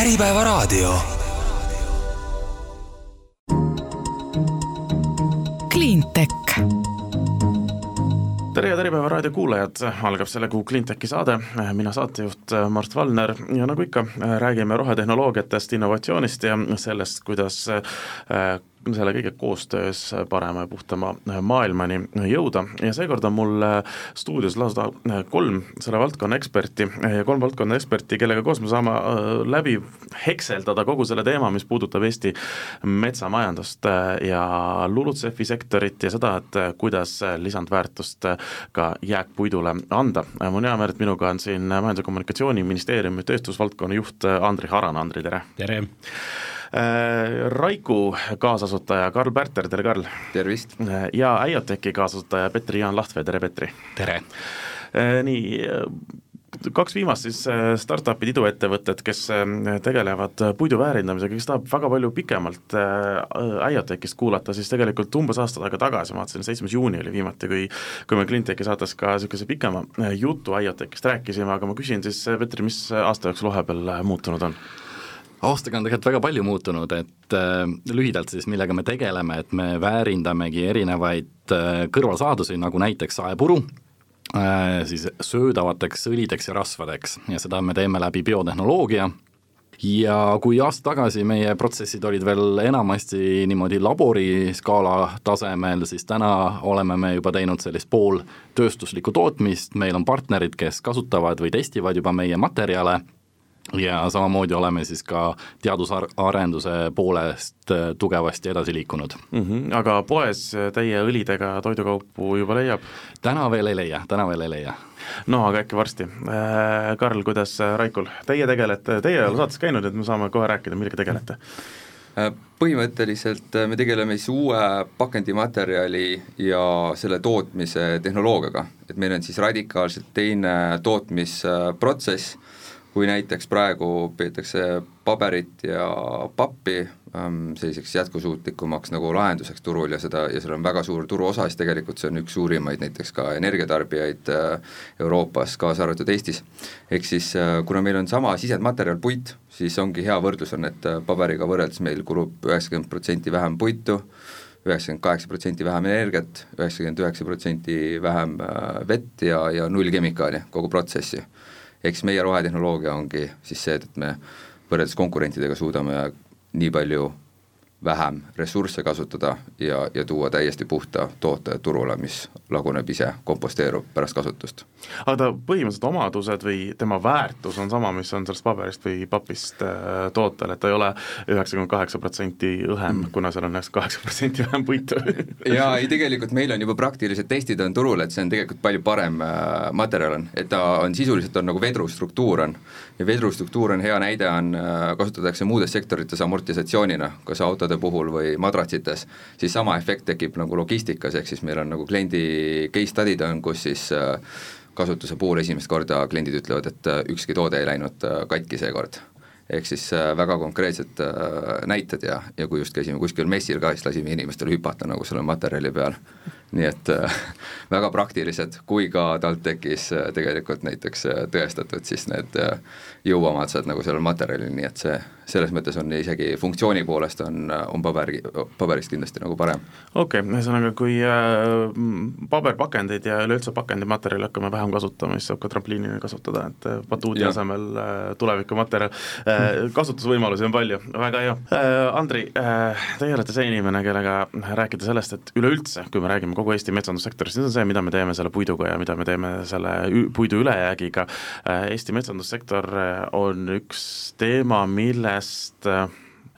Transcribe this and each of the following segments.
Äripäevaraadio. Cleantech. Tere, head Äripäeva raadio kuulajad, algab selle kuu Cleantechi saade, mina saatejuht Mart Valner. Ja nagu ikka, räägime rohetehnoloogiatest, innovatsioonist ja sellest, kuidas selle kõige koostöös parema ja puhtama maailmani jõuda ja seekord on mul stuudios lausa kolm selle valdkonna eksperti ja kolm valdkonna eksperti, kellega koos me saame läbi hekseldada kogu selle teema, mis puudutab Eesti metsamajandust ja LULUCF-i sektorit ja seda, et kuidas lisandväärtust ka jääkpuidule anda. mul on hea meel, et minuga on siin Majandus- ja Kommunikatsiooniministeeriumi tööstusvaldkonna juht Andri Haran, Andri, tere! tere! Raiku kaasasutaja Karl Pärter, tere Karl! tervist! ja Äiotechi kaasasutaja Petri-Jaan Lahtvee, tere Petri! tere! Nii, kaks viimast siis startup'id, iduettevõtted, kes tegelevad puidu väärindamisega, kes tahab väga palju pikemalt Äiotechist kuulata, siis tegelikult umbes aasta aega tagasi, ma vaatasin, seitsmes juuni oli viimati, kui kui me Cleantechi saates ka niisuguse pikema jutu Äiotechist rääkisime, aga ma küsin siis, Petri, mis aasta jooksul vahepeal muutunud on? Aastaga on tegelikult väga palju muutunud, et äh, lühidalt siis, millega me tegeleme, et me väärindamegi erinevaid äh, kõrvalsaadusi, nagu näiteks saepuru äh,, siis söödavateks õlideks ja rasvadeks. Ja seda me teeme läbi biotehnoloogia. Ja kui aasta tagasi meie protsessid olid veel enamasti niimoodi laboriskaala tasemel, siis täna oleme me juba teinud sellist pooltööstuslikku tootmist, meil on partnerid, kes kasutavad või testivad juba meie materjale ja samamoodi oleme siis ka teadusarenduse poolest äh, tugevasti edasi liikunud mm. -hmm. aga poes teie õlidega toidukaupu juba leiab? täna veel ei leia, täna veel ei leia. no aga äkki varsti. Äh, Karl, kuidas äh, Raikul, teie tegelete, teie ei ole saates käinud, et me saame kohe rääkida, millega tegelete? põhimõtteliselt me tegeleme siis uue pakendimaterjali ja selle tootmise tehnoloogiaga, et meil on siis radikaalselt teine tootmisprotsess kui näiteks praegu peetakse paberit ja pappi ähm, selliseks jätkusuutlikumaks nagu lahenduseks turul ja seda, ja seal on väga suur turuosa, siis tegelikult see on üks suurimaid näiteks ka energiatarbijaid äh, Euroopas, kaasa arvatud Eestis. ehk siis äh, kuna meil on sama sisendmaterjal puit, siis ongi hea võrdlus on, et äh, paberiga võrreldes meil kulub üheksakümmend protsenti vähem puitu, üheksakümmend kaheksa protsenti vähem energiat, üheksakümmend üheksa protsenti vähem vett ja, ja null kemikaali kogu protsessi eks meie rohetehnoloogia ongi siis see, et me võrreldes konkurentidega suudame nii palju vähem ressursse kasutada ja, ja tuua täiesti puhta toote turule, mis laguneb ise, komposteerub pärast kasutust. Aga ta põhimõtteliselt omadused või tema väärtus on sama, mis on sellest paberist või papist äh, tootel, et ta ei ole üheksakümmend kaheksa protsenti õhem mm., kuna seal on üheksakümmend kaheksa protsenti vähem puitu. Jaa, ei tegelikult meil on juba praktilised testid on turul, et see on tegelikult palju parem äh, materjal on, et ta on sisuliselt on nagu vedrustruktuur on. Ja vedrustruktuur on hea näide, on, äh, kasutatakse muudes sektorites amortisatsioonina, kas autode puhul või madratsites, siis sama efekt tekib nagu logistikas, ehk siis meil on nagu kliendi case study'd on, kus siis äh, kasutuse puhul esimest korda kliendid ütlevad, et äh, ükski toode ei läinud äh, katki seekord ehk siis väga konkreetsed näited ja, ja kui just käisime kuskil messil ka, siis lasime inimestel hüpata nagu selle materjali peal. Nii et äh, väga praktilised, kui ka TalTechis äh, tegelikult näiteks äh, tõestatud siis need jõuomadused nagu sellel materjalil, nii et see selles mõttes on isegi funktsiooni poolest on, on paber, paberist kindlasti nagu parem. okei okay,, ühesõnaga kui äh, paberpakendeid ja üleüldse pakendimaterjali hakkame vähem kasutama, siis saab ka trampliini kasutada, et batuudi asemel äh, tulevikumaterjal äh,, kasutusvõimalusi on palju, väga hea äh,. Andri äh,, teie olete see inimene, kellega rääkida sellest, et üleüldse, kui me räägime kogu Eesti metsandussektorist, siis on see, mida me teeme selle puiduga ja mida me teeme selle puidu ülejäägiga äh,, Eesti metsandussektor äh, on üks teema, mille millest äh,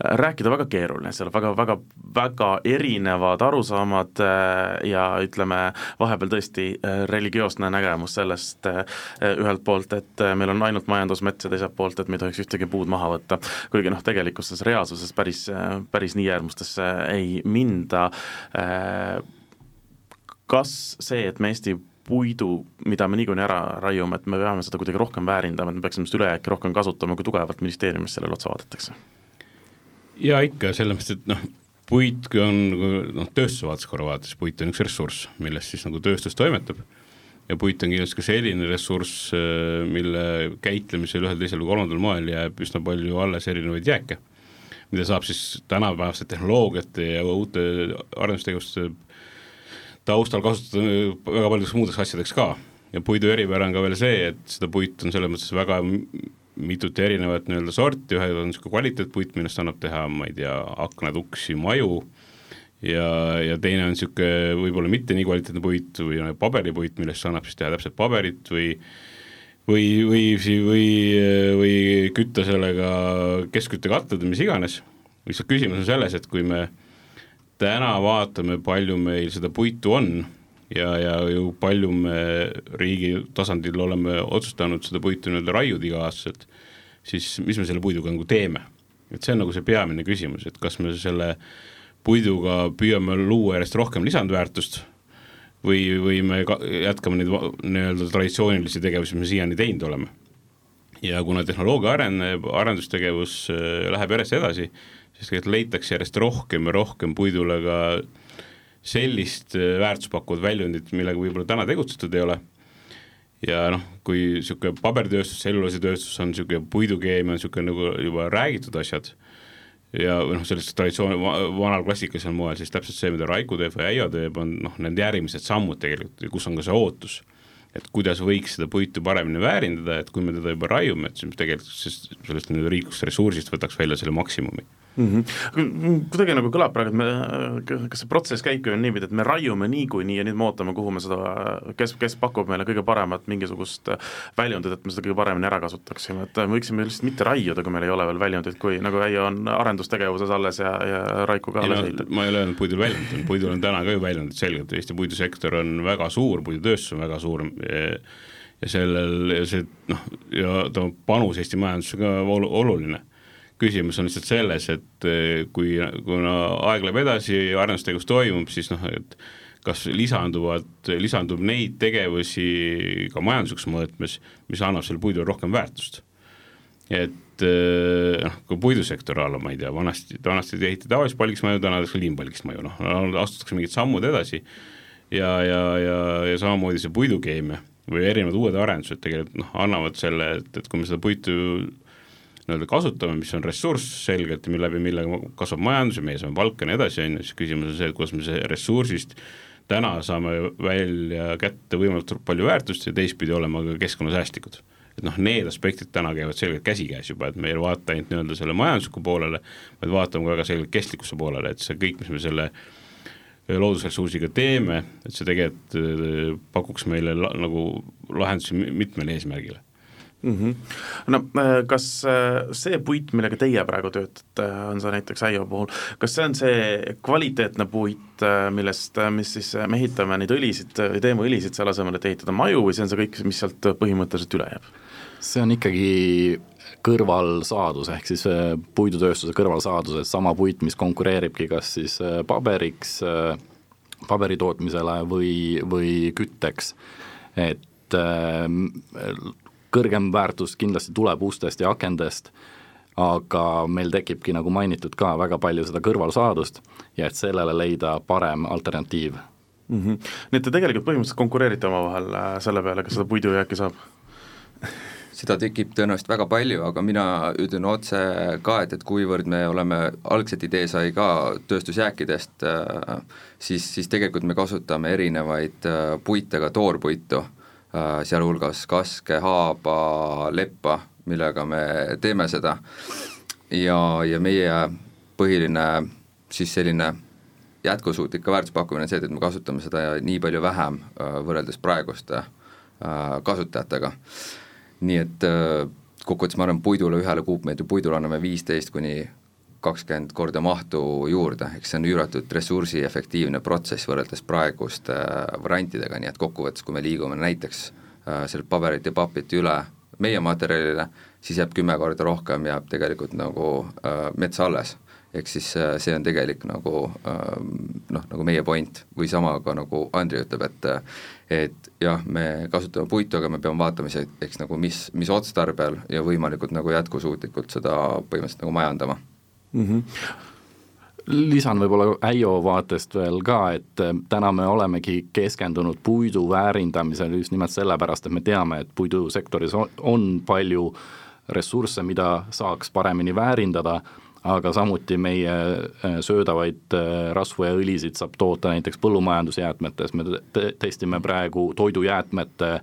rääkida väga keeruline, seal on väga, väga, väga erinevad arusaamad ja ütleme, vahepeal tõesti religioosne nägemus sellest ühelt poolt, et meil on ainult majandusmets ja teiselt poolt, et me ei tohiks ühtegi puud maha võtta. kuigi noh, tegelikkuses reaalsuses päris, päris nii äärmustesse ei minda. Kas see, et me Eesti puidu, mida me niikuinii ära raiume, et me peame seda kuidagi rohkem väärindama, et me peaksime seda ülejääki rohkem kasutama, kui tugevalt ministeeriumis sellele otsa vaadatakse? jaa, ikka, selles mõttes, et noh, puit on noh, tööstuse vaates korra vaadates, puit on üks ressurss, millest siis nagu tööstus toimetab ja puit on kindlasti ka selline ressurss, mille käitlemisel ühel, teisel või kolmandal moel jääb üsna palju alles erinevaid jääke, mida saab siis tänapäevaste tehnoloogiate ja uute arendustegevuste taustal kasutada väga paljudeks muudeks asjadeks ka. ja puidu eripära on ka veel see, et seda puitu on selles mõttes väga mitut erinevat nii-öelda sorti, ühed on niisugune kvaliteetpuit, millest annab teha, ma ei tea, aknad, uksi, maju, ja, ja teine on niisugune võib-olla mitte nii kvaliteetne puit või paberipuit, millest annab siis teha täpselt paberit või või, või, või, või kütta sellega keskküttekatlad või mis iganes, lihtsalt küsimus on selles, et kui me täna vaatame, palju meil seda puitu on ja, ja ju palju me riigi tasandil oleme otsustanud seda puitu nii-öelda raiuda iga-aastaselt, siis mis me selle puiduga nagu teeme? et see on nagu see peamine küsimus, et kas me selle puiduga püüame luua järjest rohkem lisandväärtust või, või me ka, jätkame neid nii-öelda traditsioonilisi tegevusi, mis me siiani teinud oleme. ja kuna tehnoloogia areneb, arendustegevus äh, läheb järjest edasi, siis tegelikult leitakse järjest rohkem ja rohkem puidule ka sellist äh, väärtuspakkuvat väljundit, millega võib-olla täna tegutsetud ei ole. ja noh, kui niisugune pabertööstus, tselluloositööstus on niisugune, puidukeemia on niisugune nagu juba räägitud asjad, ja noh, sellest traditsioon, vanal klassikalisel moel siis täpselt see, mida Raiku teeb või Äio teeb, on noh, need järgmised sammud tegelikult kus on ka see ootus. et kuidas võiks seda puitu paremini väärindada, et kui me teda juba raiume, et siis tegelikult sellest, sellest nii-öelda riiklikust ressursist võtaks välja selle maksimumi mm. -hmm. kuidagi nagu kõlab praegu, et me, kas see protsess käibki veel niipidi, et me raiume niikuinii ja nüüd me ootame, kuhu me seda, kes, kes pakub meile kõige paremat mingisugust väljundit, et me seda kõige paremini ära kasutaksime, et me võiksime lihtsalt mitte raiuda, kui meil ei ole veel väljundit, kui nagu Äio on arendustegevuses alles ja, ja Raiku ka alles ehitatud. ma ei ole öelnud puidul väljundit on, puidul on täna ka ju väljundid selgelt, Eesti puidusektor on väga suur, puidutööstus on väga suur ja sellel, see noh, ja ta panus Eesti majandusse ka oluline küsimus on lihtsalt selles, et eh, kui, kuna aeg läheb edasi ja arendustegevus toimub, siis noh, et kas lisanduvad, lisandub neid tegevusi ka majanduslikus mõõtmes, mis annab sellele puidule rohkem väärtust. et eh, noh, kui puidusektor alla, ma ei tea, vanasti, vanasti ehitati tavalist palgiksmaju, täna tehakse liimpalgiksmaju, noh, astutakse mingid sammud edasi ja, ja, ja, ja samamoodi see puidukeemia või erinevad uued arendused tegelikult noh, annavad selle, et, et kui me seda puitu nii-öelda kasutame, mis on ressurss selgelt ja mille läbi, millega kasvab majandus ja meie saame palka ja nii edasi, on ju, siis küsimus on see, et kuidas me see ressursist täna saame välja kätte võimalikult palju väärtust ja teistpidi olema ka keskkonnasäästlikud. et noh, need aspektid täna käivad selgelt käsikäes juba, et me ei vaata ainult nii-öelda selle majandusliku poolele, vaid vaatame väga selgelt kestlikkuse poolele, et see kõik, mis me selle loodusressursiga teeme, et see tegelikult äh, pakuks meile la, nagu lahendusi mitmele eesmärgile mm. -hmm. no äh, kas äh, see puit, millega teie praegu töötate, on see näiteks äia puhul, kas see on see kvaliteetne puit, äh, millest, mis siis, me ehitame neid õlisid teeme õlisid selle asemel, et ehitada maju või see on see kõik, mis sealt põhimõtteliselt üle jääb? see on ikkagi kõrvalsaadus, ehk siis puidutööstuse kõrvalsaadus, et sama puit, mis konkureeribki kas siis paberiks, paberi tootmisele või, või kütteks, et kõrgem väärtus kindlasti tuleb ustest ja akendest, aga meil tekibki, nagu mainitud ka, väga palju seda kõrvalsaadust ja et sellele leida parem alternatiiv mm. -hmm. nii et te tegelikult põhimõtteliselt konkureerite omavahel äh, selle peale, kas seda puidujääki saab? seda tekib tõenäoliselt väga palju, aga mina ütlen otse ka, et, et kuivõrd me oleme, algselt idee sai ka tööstusjääkidest, äh, siis, siis tegelikult me kasutame erinevaid äh, puite, ka toorpuitu sealhulgas kaske, haaba, leppa, millega me teeme seda. ja, ja meie põhiline siis selline jätkusuutlik väärtuspakkumine on see, et me kasutame seda nii palju vähem äh, võrreldes praeguste äh, kasutajatega. nii et kokkuvõttes ma arvan, puidule, ühele kuupmeetri puidule anname viisteist kuni kakskümmend korda mahtu juurde, eks see on üüratult ressursiefektiivne protsess võrreldes praeguste äh, variantidega, nii et kokkuvõttes, kui me liigume näiteks äh, sealt paberilt ja papilt üle meie materjalile, siis jääb kümme korda rohkem, jääb tegelikult nagu äh, metsa alles. ehk siis äh, see on tegelik nagu äh, noh, nagu meie point või sama ka nagu Andri ütleb, et et jah, me kasutame puitu, aga me peame vaatama siis, eks nagu mis, mis otstarbel ja võimalikult nagu jätkusuutlikult seda põhimõtteliselt nagu majandama mm. -hmm lisan võib-olla Äio vaatest veel ka, et äh, täna me olemegi keskendunud puidu väärindamisele just nimelt sellepärast, et me teame, et puidusektoris on, palju ressursse, mida saaks paremini väärindada, aga samuti meie äh, söödavaid rasvu ja õlisid saab toota näiteks põllumajandusjäätmetes, me testime praegu toidujäätmete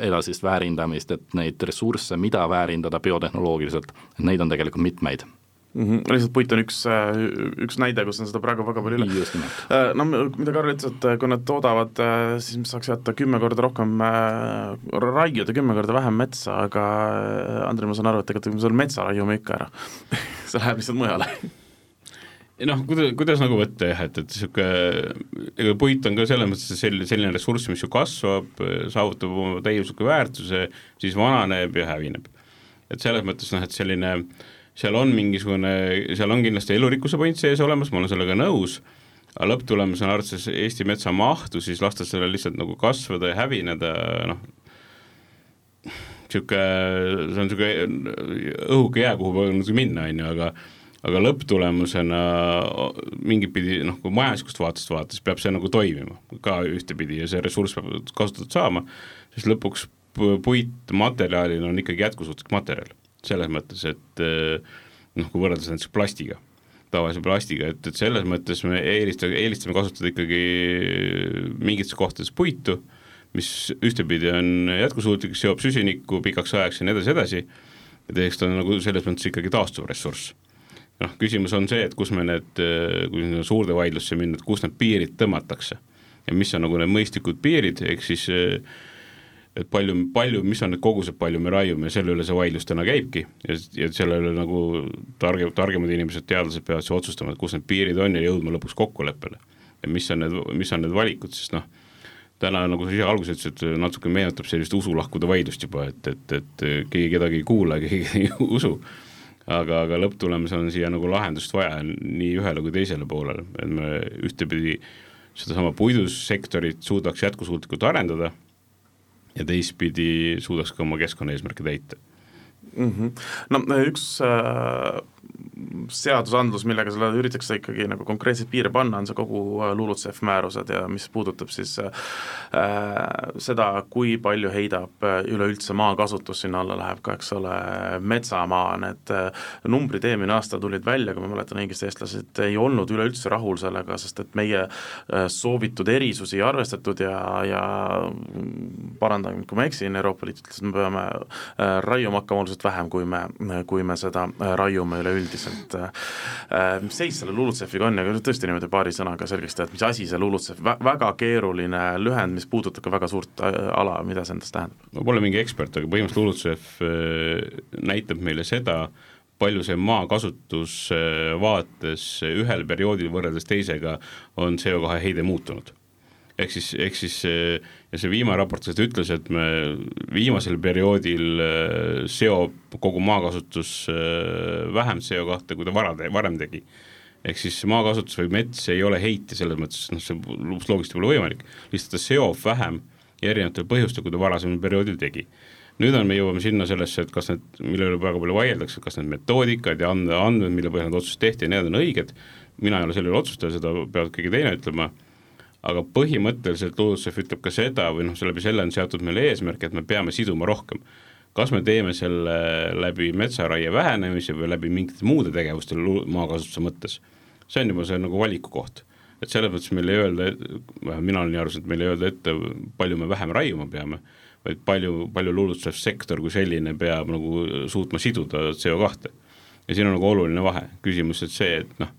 edasist väärindamist, et neid ressursse, mida väärindada biotehnoloogiliselt, neid on tegelikult mitmeid mm. -hmm. lihtsalt puit on üks, äh, üks näide, kus on seda praegu väga palju üle. Äh, no mida Karl ütles, et äh, kui nad toodavad, siis saaks jätta kümme korda rohkem raiuda, kümme korda vähem metsa, aga Andrei, ma saan aru, et tegelikult me selle metsa raiume ikka ära see läheb lihtsalt mujale noh, kuidas, kuidas nagu võtta jah, et, et niisugune, ega puit on ka selles mõttes selline, selline ressurss, mis ju kasvab, saavutab oma täiusliku väärtuse, siis vananeb ja hävineb. et selles mõttes noh, et selline äh, seal on mingisugune, seal on kindlasti elurikkuse point sees olemas, ma olen sellega nõus, aga lõpptulemusena arvestades Eesti metsa mahtu, siis lasta sellel lihtsalt nagu kasvada ja hävineda, noh, niisugune, see on niisugune õhuke jää, kuhu nagu minna, on ju, aga aga lõpptulemusena mingit pidi noh, kui majanduslikust vaatest vaadates peab see nagu toimima ka ühtepidi ja see ressurss peab kasutatud saama, siis lõpuks puit materjalina on ikkagi jätkusuutlik materjal selles mõttes, et eh, noh, kui võrreldes näiteks plastiga, tavalise plastiga, et, et selles mõttes me eelistame, eelistame kasutada ikkagi mingites kohtades puitu, mis ühtepidi on jätkusuutlik, seob süsinikku pikaks ajaks ja nii edasi, edasi, ja teiseks ta on nagu selles mõttes ikkagi taastuv ressurss. noh, küsimus on see, et kus me need, kui suurde vaidlusse minna, et kus need piirid tõmmatakse ja mis on nagu need mõistlikud piirid, ehk siis äh, et palju, palju, mis on need kogused, palju me raiume ja selle üle see vaidlus täna käibki ja, ja selle üle nagu targem, targemad inimesed, teadlased peavad siis otsustama, et kus need piirid on ja jõudma lõpuks kokkuleppele. ja mis on need, mis on need valikud, sest noh, täna nagu sa ise alguses ütlesid, natuke meenutab sellist usulahkude vaidlust juba, et, et, et keegi kedagi ei kuula, keegi ei usu. aga, aga lõpptulemusena on siia nagu lahendust vaja nii ühele kui teisele poolele, et me ühtepidi sedasama puidusektorit suudaks jätkusuutlikult arendada ja teistpidi suudaks ka oma keskkonnaeesmärke täita mm. -hmm. no üks äh, seadusandlus, millega seda üritatakse ikkagi nagu konkreetseid piire panna, on see kogu äh, LULUCF määrused ja mis puudutab siis äh, seda, kui palju heidab äh, üleüldse maakasutus, sinna alla läheb ka, eks ole, metsamaa, need äh, numbrid eelmine aasta tulid välja, kui ma mäletan õigesti, eestlased ei olnud üleüldse rahul sellega, sest et meie äh, soovitud erisusi ei arvestatud ja, ja parandan mind, kui ma eksin, Euroopa Liit ütles, et me peame äh, raiuma hakkama oluliselt vähem, kui me, kui me seda äh, raiume üleüldiselt äh,. mis seis selle LULUCF-iga on ja tõesti niimoodi paari sõnaga selgeks teha, et mis asi see LULUCF, väga keeruline lühend, mis puudutab ka väga suurt äh, ala, mida see endast tähendab? ma pole mingi ekspert, aga põhimõtteliselt LULUCF äh, näitab meile seda, palju see maakasutus äh, vaates ühel perioodil võrreldes teisega on CO2 heide muutunud ehk siis, ehk siis ja see viimane raport seda ütles, et me viimasel perioodil äh, seob kogu maakasutus äh, vähem CO2, kui ta vara, varem tegi. ehk siis maakasutus või mets ei ole heitja selles mõttes, noh see loogiliselt pole võimalik, lihtsalt ta seob vähem ja erinevatel põhjustel, kui ta varasemal perioodil tegi. Nüüd on, me jõuame sinna sellesse, et kas need, mille üle väga palju vaieldakse, kas need metoodikad ja and-, andmed, mille põhjal need otsused tehti, need on õiged, mina ei ole selle üle otsustaja, seda peab keegi teine ütlema aga põhimõtteliselt LULUCF ütleb ka seda või noh, läbi selle on seatud meile eesmärk, et me peame siduma rohkem. kas me teeme selle läbi metsaraie vähenemise või läbi mingite muude tegevuste maakasutuse mõttes, see on juba see nagu valiku koht. et selles mõttes meil ei öelda, vähemalt mina olen nii aru saanud, meil ei öelda ette, palju me vähem raiuma peame, vaid palju, palju LULUCF sektor kui selline peab nagu suutma siduda CO2. ja siin on nagu oluline vahe, küsimus, et see, et noh,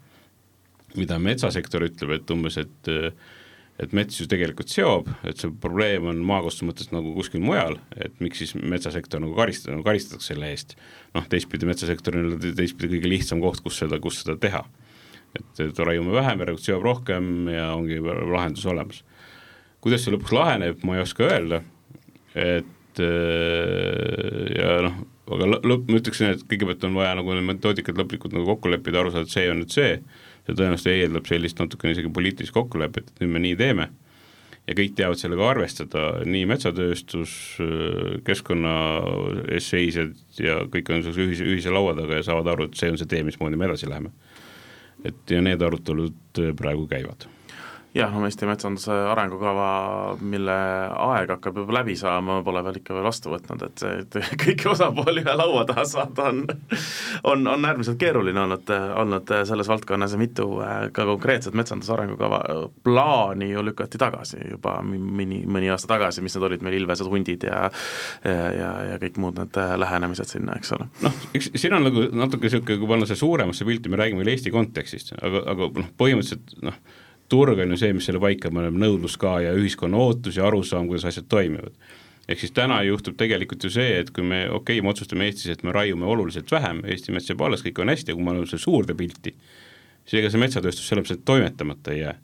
mida metsasektor ütleb, et umbes, et äh, et mets ju tegelikult seob, et see probleem on maakasutuse mõttes nagu kuskil mujal, et miks siis metsasektor nagu karistada, nagu karistatakse selle eest. noh, teistpidi metsasektor on teistpidi kõige lihtsam koht, kus seda, kus seda teha. et, et raiume vähem, järelikult seob rohkem ja ongi lahendus olemas. kuidas see lõpuks laheneb, ma ei oska öelda, et äh, ja noh, aga lõpp, ma ütleksin, et kõigepealt on vaja nagu need metoodikad lõplikult nagu kokku leppida, aru saada, et see on nüüd see see tõenäoliselt eeldab sellist natukene isegi poliitilist kokkulepet, et nüüd me nii teeme ja kõik teavad sellega arvestada, nii metsatööstus, keskkonna eest seisjad ja kõik on sellise ühise, ühise laua taga ja saavad aru, et see on see tee, mismoodi me edasi läheme. et ja need arutelud praegu käivad jah, no Eesti metsanduse arengukava, mille aeg hakkab juba läbi saama, pole veel ikka veel vastu võtnud, et et kõiki osapooli ühe laua taha saada on on, on äärmiselt keeruline olnud, olnud selles valdkonnas ja mitu ka konkreetset metsanduse arengukava plaani ju lükati tagasi juba mõni, mõni aasta tagasi, mis need olid meil ilvesed hundid ja ja, ja, ja kõik muud need lähenemised sinna, eks ole. noh, eks siin on nagu natuke niisugune, kui panna see suuremasse pilti, me räägime veel Eesti kontekstist, aga, aga noh, põhimõtteliselt noh, turg on ju see, mis selle paika paneb, nõudlus ka ja ühiskonna ootus ja arusaam, kuidas asjad toimivad. ehk siis täna juhtub tegelikult ju see, et kui me, okei okay,, me otsustame Eestis, et me raiume oluliselt vähem, Eesti mets jääb alles, kõik on hästi, aga kui me oleme selle suurde pilti, siis ega see metsatööstus sellepärast toimetamata ei jää.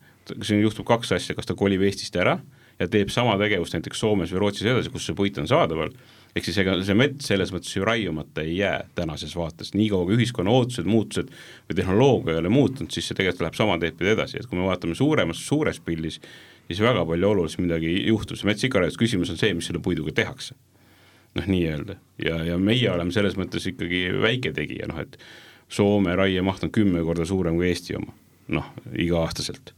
siin juhtub kaks asja, kas ta kolib Eestist ära ja teeb sama tegevust näiteks Soomes või Rootsis edasi, kus see puit on saadaval ehk siis ega see mets selles mõttes ju raiumata ei jää tänases vaates, niikaua kui ühiskonna ootused, muutused või tehnoloogia ei ole muutunud, siis see tegelikult läheb sama teed pidi edasi, et kui me vaatame suuremas, suures pildis, siis väga palju oluliselt midagi ei juhtu, see mets ikka raius, küsimus on see, mis selle puiduga tehakse. noh, nii-öelda. Ja, ja meie oleme selles mõttes ikkagi väike tegija, noh et Soome raiemaht on kümme korda suurem kui Eesti oma, noh, iga-aastaselt.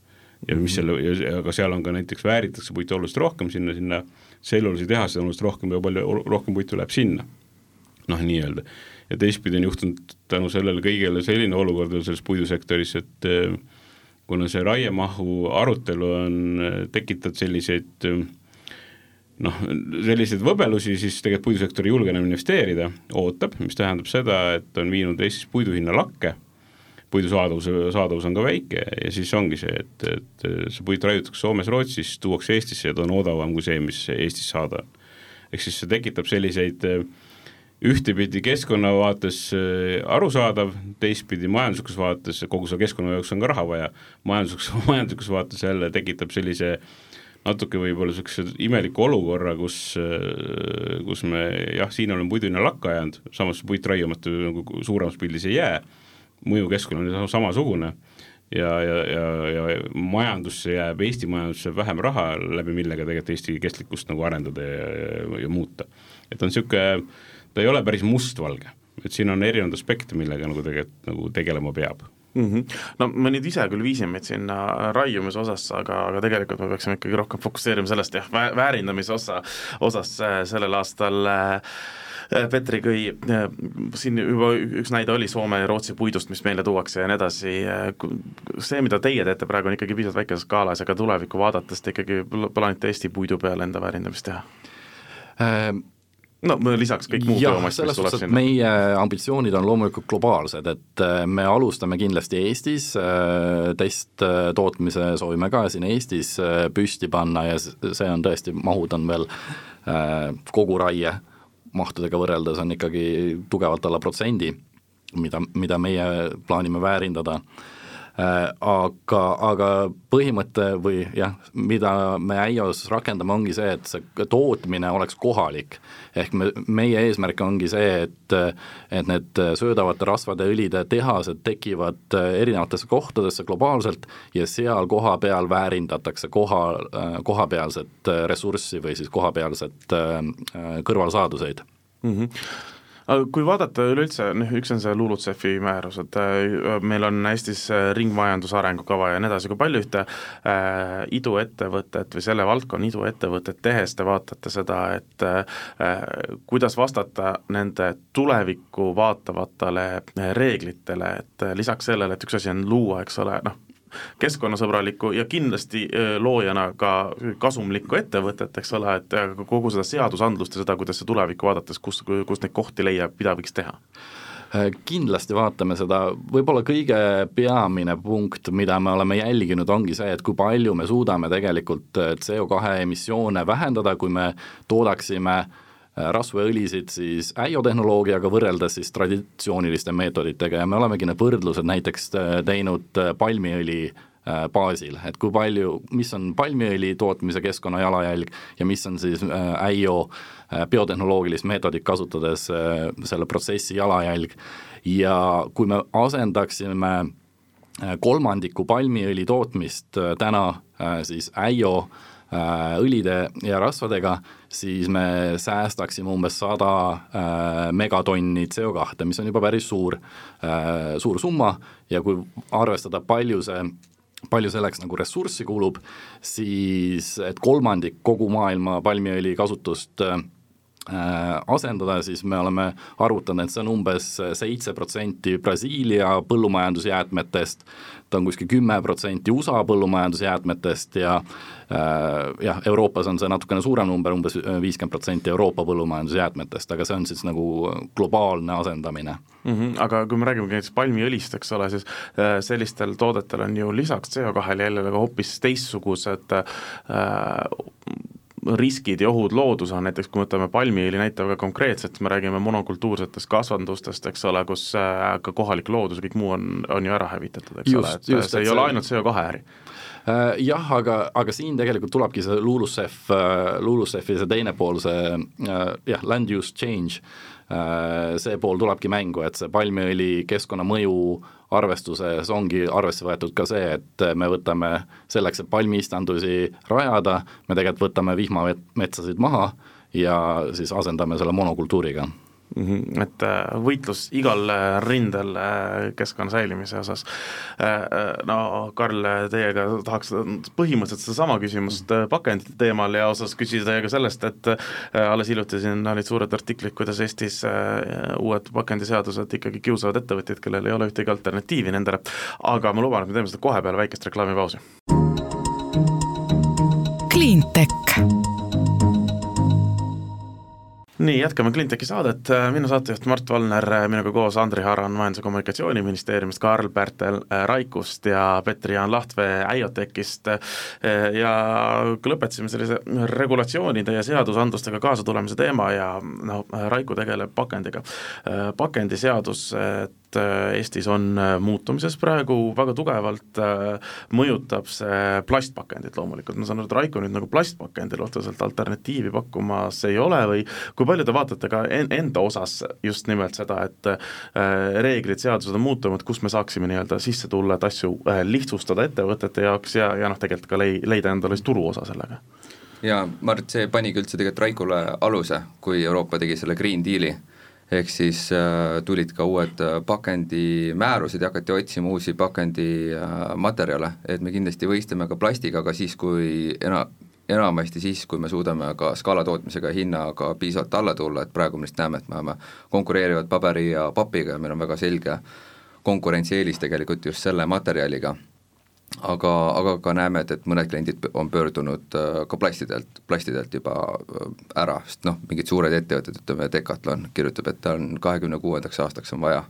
Ja mis selle, aga seal on ka näiteks vääritakse puitu oluliselt rohkem sinna, sinna tselluloositehased on oluliselt rohkem ja palju rohkem puitu läheb sinna, noh, nii-öelda. ja teistpidi on juhtunud tänu sellele kõigele selline olukord veel selles puidusektoris, et eh, kuna see raiemahu arutelu on eh, tekitanud selliseid eh, noh, selliseid võbelusi, siis tegelikult puidusektor ei julge enam investeerida, ootab, mis tähendab seda, et on viinud Eestis puidu hinna lakke puidu saadavus, saadavus on ka väike ja siis ongi see, et, et see puit raiutakse Soomes, Rootsis, tuuakse Eestisse ja ta on odavam kui see, mis Eestis saada on. ehk siis see tekitab selliseid ühtepidi keskkonna vaates äh, arusaadav, teistpidi majanduslikus vaates, kogu selle keskkonna jaoks on ka raha vaja, majanduslikus, majanduslikus vaates jälle tekitab sellise natuke võib-olla niisuguse imeliku olukorra, kus, äh, kus me jah, siin oleme puiduhinna lakka jäänud, samas puit raiumata nagu suuremas pildis ei jää mõju keskkonnale on samasugune ja, ja, ja, ja majandusse jääb, Eesti majandusse vähem raha, läbi millega tegelikult Eesti kestlikkust nagu arendada ja, ja, ja muuta. et on niisugune, ta ei ole päris mustvalge, et siin on erinevaid aspekte, millega nagu tegelikult nagu tegelema peab mm. -hmm. no me nüüd ise küll viisime meid sinna raiumise osasse, aga, aga tegelikult me peaksime ikkagi rohkem fokusseerima sellest jah, väärindamise osa, osas sellel aastal äh, Äh, Petri Kõi, äh, siin juba üks näide oli Soome ja Rootsi puidust, mis meile tuuakse ja nii edasi, äh, see, mida teie teete praegu, on ikkagi piisavalt väikeses skaalas ja ka tulevikku vaadates te ikkagi plaanite Eesti puidu peale enda väärindamist teha ähm.? no lisaks kõik muud töömass, mis tuleb sinna. meie ambitsioonid on loomulikult globaalsed, et me alustame kindlasti Eestis, testtootmise soovime ka siin Eestis püsti panna ja see on tõesti, mahud on veel kogu raie mahtudega võrreldes on ikkagi tugevalt alla protsendi, mida, mida meie plaanime väärindada aga, aga põhimõte või jah, mida me Äios rakendame, ongi see, et see tootmine oleks kohalik. ehk me, meie eesmärk ongi see, et, et need söödavate rasvade õlide tehased tekivad erinevatesse kohtadesse globaalselt ja seal kohapeal väärindatakse koha, kohapealset ressurssi või siis kohapealset kõrvalsaaduseid mm. -hmm aga kui vaadata üleüldse, noh üks on see LULUCF-i määrus, et äh, meil on Eestis äh, ringmajanduse arengukava ja nii edasi, kui palju ühte äh, iduettevõtet või selle valdkonna iduettevõtet tehes te vaatate seda, et äh, kuidas vastata nende tulevikku vaatavatele äh, reeglitele, et lisaks sellele, et üks asi on luua, eks ole, noh, keskkonnasõbralikku ja kindlasti loojana ka kasumlikku ettevõtet, eks ole, et kogu seda seadusandlust ja seda, kuidas see tulevikku vaadates, kus, kus neid kohti leiab, mida võiks teha? Äh, kindlasti vaatame seda, võib-olla kõige peamine punkt, mida me oleme jälginud, ongi see, et kui palju me suudame tegelikult äh, CO2 emissioone vähendada, kui me toodaksime äh, Äh, rasvaõlisid siis äio tehnoloogiaga võrreldes siis traditsiooniliste meetoditega ja me olemegi need võrdlused näiteks äh, teinud äh, palmiõli baasil, et kui palju, mis on palmiõli tootmise keskkonna jalajälg ja mis on siis äio biotehnoloogilist meetodit kasutades selle protsessi jalajälg. Ja kui me asendaksime kolmandiku palmiõli tootmist täna siis äio õlide ja rasvadega, siis me säästaksime umbes sada megatonni CO2, mis on juba päris suur, suur summa. Ja kui arvestada, palju see palju selleks nagu ressurssi kulub, siis et kolmandik kogu maailma palmiõli kasutust äh, asendada, siis me oleme arvutanud, et see on umbes seitse protsenti Brasiilia põllumajandusjäätmetest, ta on kuskil kümme protsenti USA põllumajandusjäätmetest ja äh, jah, Euroopas on see natukene suurem number umbes, umbes viiskümmend protsenti Euroopa põllumajandusjäätmetest, aga see on siis nagu globaalne asendamine mm. -hmm, aga kui me räägime näiteks palmiõlist, eks ole, siis äh, sellistel toodetel on ju lisaks CO2-le jälle ka hoopis teistsugused äh, riskid ja ohud loodusele, näiteks kui me võtame palmiõli näite väga konkreetselt, me räägime monokultuursetest kasvandustest, eks ole, kus äh, ka kohalik loodus ja kõik muu on, on ju ära hävitatud, eks just, ole, et just, see et ei see... ole ainult CO2 äri. Äh, jah, aga, aga siin tegelikult tulebki see LULUCF, äh, LULUCF-i see teine pool, see jah, land use change, see pool tulebki mängu, et see palmiõli keskkonnamõju arvestuses ongi arvesse võetud ka see, et me võtame selleks, et palmiistandusi rajada, me tegelikult võtame vihmametsasid maha ja siis asendame selle monokultuuriga. Et äh, võitlus igal äh, rindel äh, keskkonna säilimise osas. no Karl, teiega tahaks põhimõtteliselt sedasama küsimust pakendite teemal ja osas küsida teiega sellest, et alles hiljuti siin olid suured artiklid, kuidas Eestis uued pakendiseadused ikkagi kiusavad ettevõtjaid, kellel ei ole ühtegi alternatiivi nendele, aga ma luban, et me teeme seda kohe peale väikest reklaamipausi. Cleantech nii, jätkame Cleantechi saadet, minu saatejuht Mart Valner, minuga koos Andri Haran Majandus- ja Kommunikatsiooniministeeriumist, Karl Pärtel Raikust ja Petri-Jaan Lahtvee Äiotechist ja lõpetasime sellise regulatsioonide ja seadusandlustega kaasatulemise teema ja noh, Raiku tegeleb pakendiga, pakendiseadus, et Äh, Eestis on äh, muutumises praegu väga tugevalt, äh, mõjutab see plastpakendit loomulikult, ma saan aru, et Raiko nüüd nagu plastpakendile otseselt alternatiivi pakkumas ei ole või kui palju te vaatate ka en-, enda osas just nimelt seda, et reeglid, seadused on muutunud, kus me saaksime nii-öelda sisse tulla, et asju lihtsustada ettevõtete jaoks ja, ja noh, tegelikult ka lei-, leida endale siis turuosa sellega? jaa, Mart, see panigi üldse tegelikult Raikule aluse, kui Euroopa tegi selle Green Deali ehk siis äh, tulid ka uued äh, pakendimäärused ja hakati otsima uusi pakendimaterjale äh,, et me kindlasti võistleme ka plastiga, siis, kui ena-, enamasti siis, kui me suudame ka skaalatootmisega hinnaga piisavalt alla tulla, et praegu me lihtsalt näeme, et me oleme konkureerivad paberi ja papiga ja meil on väga selge konkurentsieelis tegelikult just selle materjaliga aga, aga ka näeme, et, et mõned kliendid on pöördunud äh, ka plastidelt, plastidelt juba äh, ära, sest noh, mingid suured ettevõtted, ütleme Decathlon kirjutab, et tal on kahekümne kuuendaks aastaks on vaja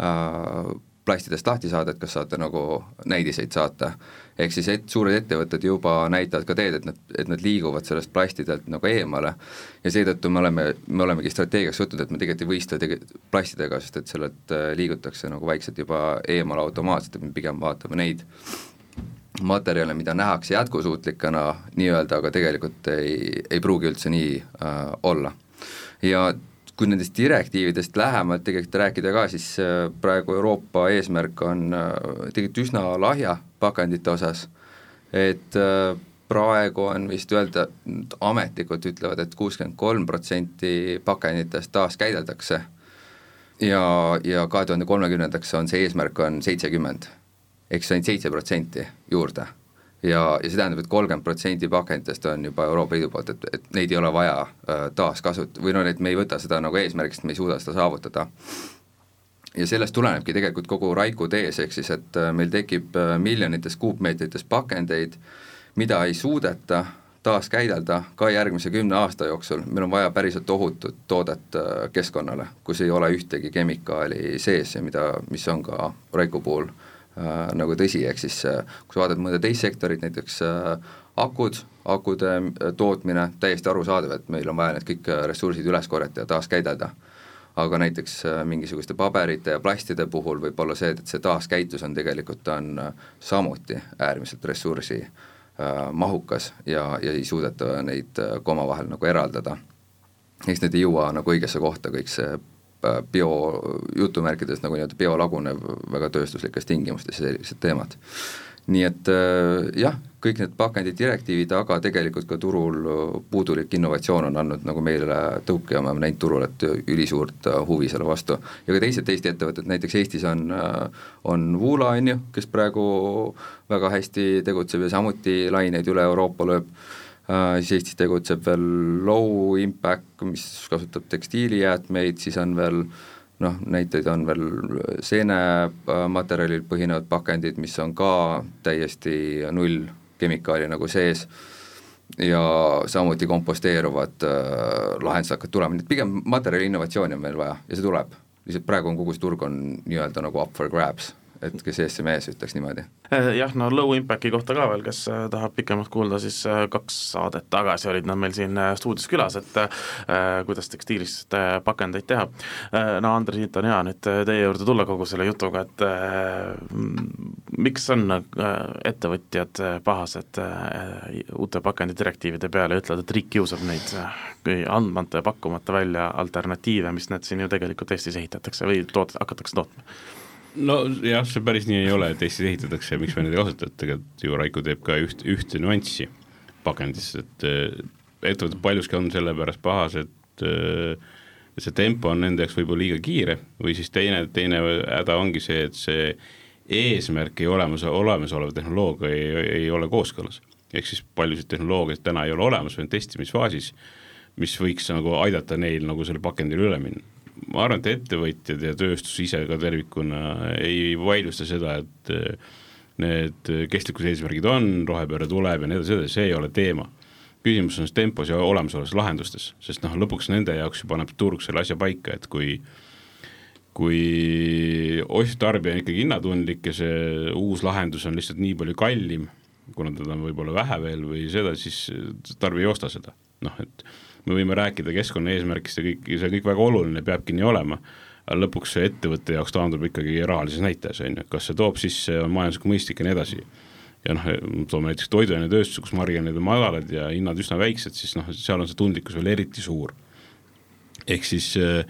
äh, plastidest lahti saada, et kas saate nagu näidiseid saata. Ehk siis et suured ettevõtted juba näitavad ka teed, et nad, et nad liiguvad sellest plastidelt nagu eemale ja seetõttu me oleme, me olemegi strateegiaks võtnud, et me tegelikult ei võistle tege-, plastidega, sest et sellelt äh, liigutakse nagu vaikselt juba eemale automaatselt, et me pigem vaatame neid materjale, mida nähakse jätkusuutlikena nii-öelda, aga tegelikult ei, ei pruugi üldse nii äh, olla. ja kui nendest direktiividest lähemalt tegelikult rääkida ka, siis äh, praegu Euroopa eesmärk on äh, tegelikult üsna lahja pakendite osas, et äh, praegu on vist öelda, ametlikult ütlevad et, et kuuskümmend kolm protsenti pakenditest taaskäideldakse. Ja, ja kahe tuhande kolmekümnendaks on see eesmärk on seitsekümmend, ehk siis ainult seitse protsenti juurde. Ja, ja see tähendab et, et kolmkümmend protsenti pakenditest on juba Euroopa Liidu poolt, et, et neid ei ole vaja äh, taaskasut-, või noh, et me ei võta seda nagu eesmärgiks, me ei suuda seda saavutada. Ja sellest tulenebki tegelikult kogu Raiku tees, ehk siis et äh, meil tekib äh, miljonites kuupmeetrites pakendeid, mida ei suudeta taaskäidelda ka järgmise kümne aasta jooksul, meil on vaja päriselt ohutut toodet äh, keskkonnale, kus ei ole ühtegi kemikaali sees ja mida, mis on ka Raiku puhul äh, nagu tõsi, ehk siis kui sa vaatad mõnda teist sektorit, näiteks äh, akud, akude tootmine, täiesti arusaadav, et meil on vaja need kõik ressursid üles korjata ja taaskäidelda. Aga näiteks äh, mingisuguste paberite ja plastide puhul võib olla see, et see taaskäitlus on tegelikult, on äh, samuti äärmiselt ressursi äh, mahukas ja, ja ei suudeta neid äh, ka omavahel nagu eraldada. eks need ei jõua nagu õigesse kohta, kõik see bio, jutumärkides nagu nii-öelda biolagunev väga tööstuslikes tingimustes ja sellised teemad. nii et äh, jah, kõik need pakendidirektiivid, aga tegelikult ka turul puudulik innovatsioon on andnud nagu meile tõuke ja me oleme näinud turul, et ülisuurt huvi selle vastu. ja ka teised Eesti ettevõtted, näiteks Eestis on, on Woola, on ju, kes praegu väga hästi tegutseb ja samuti laineid üle Euroopa lööb Uh, siis Eestis tegutseb veel Low Impact, mis kasutab tekstiilijäätmeid, siis on veel noh, näiteid on veel seenematerjalil põhinevad pakendid, mis on ka täiesti null kemikaali nagu sees ja samuti komposteeruvad äh, lahendused hakkavad tulema, nii et pigem materjali innovatsiooni on meil vaja ja see tuleb. lihtsalt praegu on kogu see turg on nii-öelda nagu up for grabs et kes ees, see mees, ütleks niimoodi. Eh, jah, no Low Impacti kohta ka veel, kes eh, tahab pikemalt kuulda, siis eh, kaks saadet tagasi olid nad meil siin stuudios külas, et äh, kuidas tekstiilist äh, pakendeid teha. no Andres Hiit on hea nüüd teie juurde tulla kogu selle jutuga, et äh, miks on ettevõtjad pahased uute pakendidirektiivide peale ütlevad, et riik kiusab neid, andmata ja pakkumata välja alternatiive, mis need siin ju tegelikult Eestis ehitatakse või toot-, hakatakse tootma nojah, see päris nii ei ole, et Eestis ehitatakse ja miks me neid ei kasuta, et tegelikult ju Raiko teeb ka üht, ühte nüanssi pakendis, et ettevõtted paljuski on sellepärast pahas, et see tempo on nende jaoks võib-olla liiga kiire või siis teine, teine häda ongi see, et see eesmärk ei olemas, olemasoleva tehnoloogia ei, ei ole kooskõlas. ehk siis paljusid tehnoloogiaid täna ei ole olemas on testimisfaasis, mis võiks nagu aidata neil nagu selle pakendile üle minna ma arvan, et ettevõtjad ja tööstus ise ka tervikuna ei vaidlusta seda, et eh, need kestlikkuse eesmärgid on, rohepööre tuleb ja nii edasi, see ei ole teema. küsimus on tempos ja olemasolevas lahendustes, sest noh, lõpuks nende jaoks ju paneb turg selle asja paika, et kui kui osttarbija on ikkagi hinnatundlik ja see uus lahendus on lihtsalt nii palju kallim, kuna teda on võib-olla vähe veel või seda, siis tarbija ei osta seda, noh et me võime rääkida keskkonnaeesmärkist ja kõik, see kõik väga oluline, peabki nii olema, aga lõpuks see ettevõtte jaoks taandub ikkagi rahalises näitajas, on ju, kas see toob sisse, on majanduslikult mõistlik ja nii edasi. ja noh, toome näiteks toiduainetööstuse, kus marginaalid on madalad ja hinnad üsna väiksed, siis noh, seal on see tundlikkus veel eriti suur. ehk siis äh,